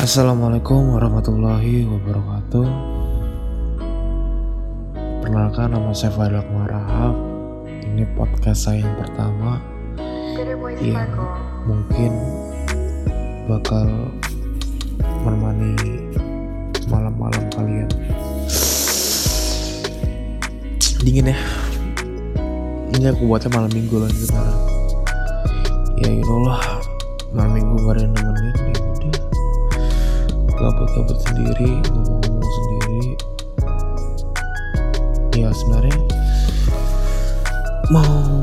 Assalamualaikum warahmatullahi wabarakatuh. Perkenalkan nama saya Fadil Marahab Ini podcast saya yang pertama. Yang mungkin bakal menemani malam-malam kalian. Dingin ya? Ini aku buatnya malam minggu lagi sekarang Ya you know lah. Malam minggu gak ada yang nemenin ya gabut-gabut sendiri ngomong-ngomong sendiri. Ya sebenarnya mau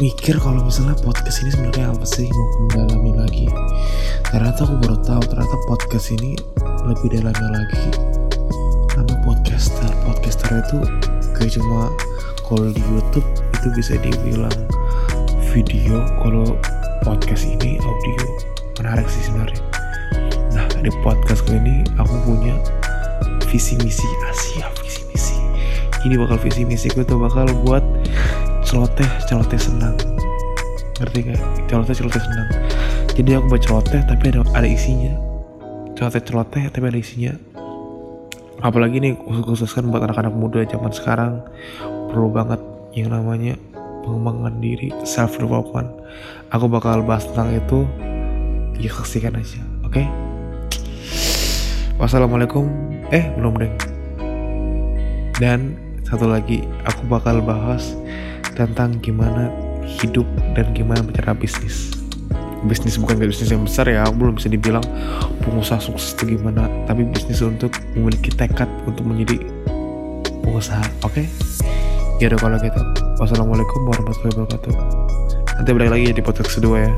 mikir kalau misalnya podcast ini sebenarnya apa sih mau mendalami lagi? Ternyata aku baru tahu ternyata podcast ini lebih dalamnya lagi. Nama podcaster podcaster itu kayak cuma kalau di YouTube itu bisa dibilang video kalau podcast ini audio. Menarik sih sebenarnya di podcast kali ini aku punya visi misi Asia visi misi. Ini bakal visi misi gue tuh bakal buat celoteh celoteh senang. Ngerti gak? Celoteh celoteh senang. Jadi aku buat celoteh tapi ada ada isinya. Celoteh celoteh tapi ada isinya. Apalagi nih khusus kan buat anak-anak muda zaman sekarang perlu banget yang namanya pengembangan diri self development. Aku bakal bahas tentang itu. Ya saksikan aja, oke? Okay? Wassalamualaikum. Eh belum deng Dan satu lagi Aku bakal bahas Tentang gimana hidup Dan gimana bicara bisnis. Bisnis bukan bisnis yang besar ya Aku belum bisa dibilang pengusaha sukses itu gimana. Tapi bisnis untuk memiliki tekad Untuk menjadi pengusaha Oke? Okay? Ya udah kalau gitu Wassalamualaikum warahmatullahi wabarakatuh. Nanti balik lagi ya di podcast kedua ya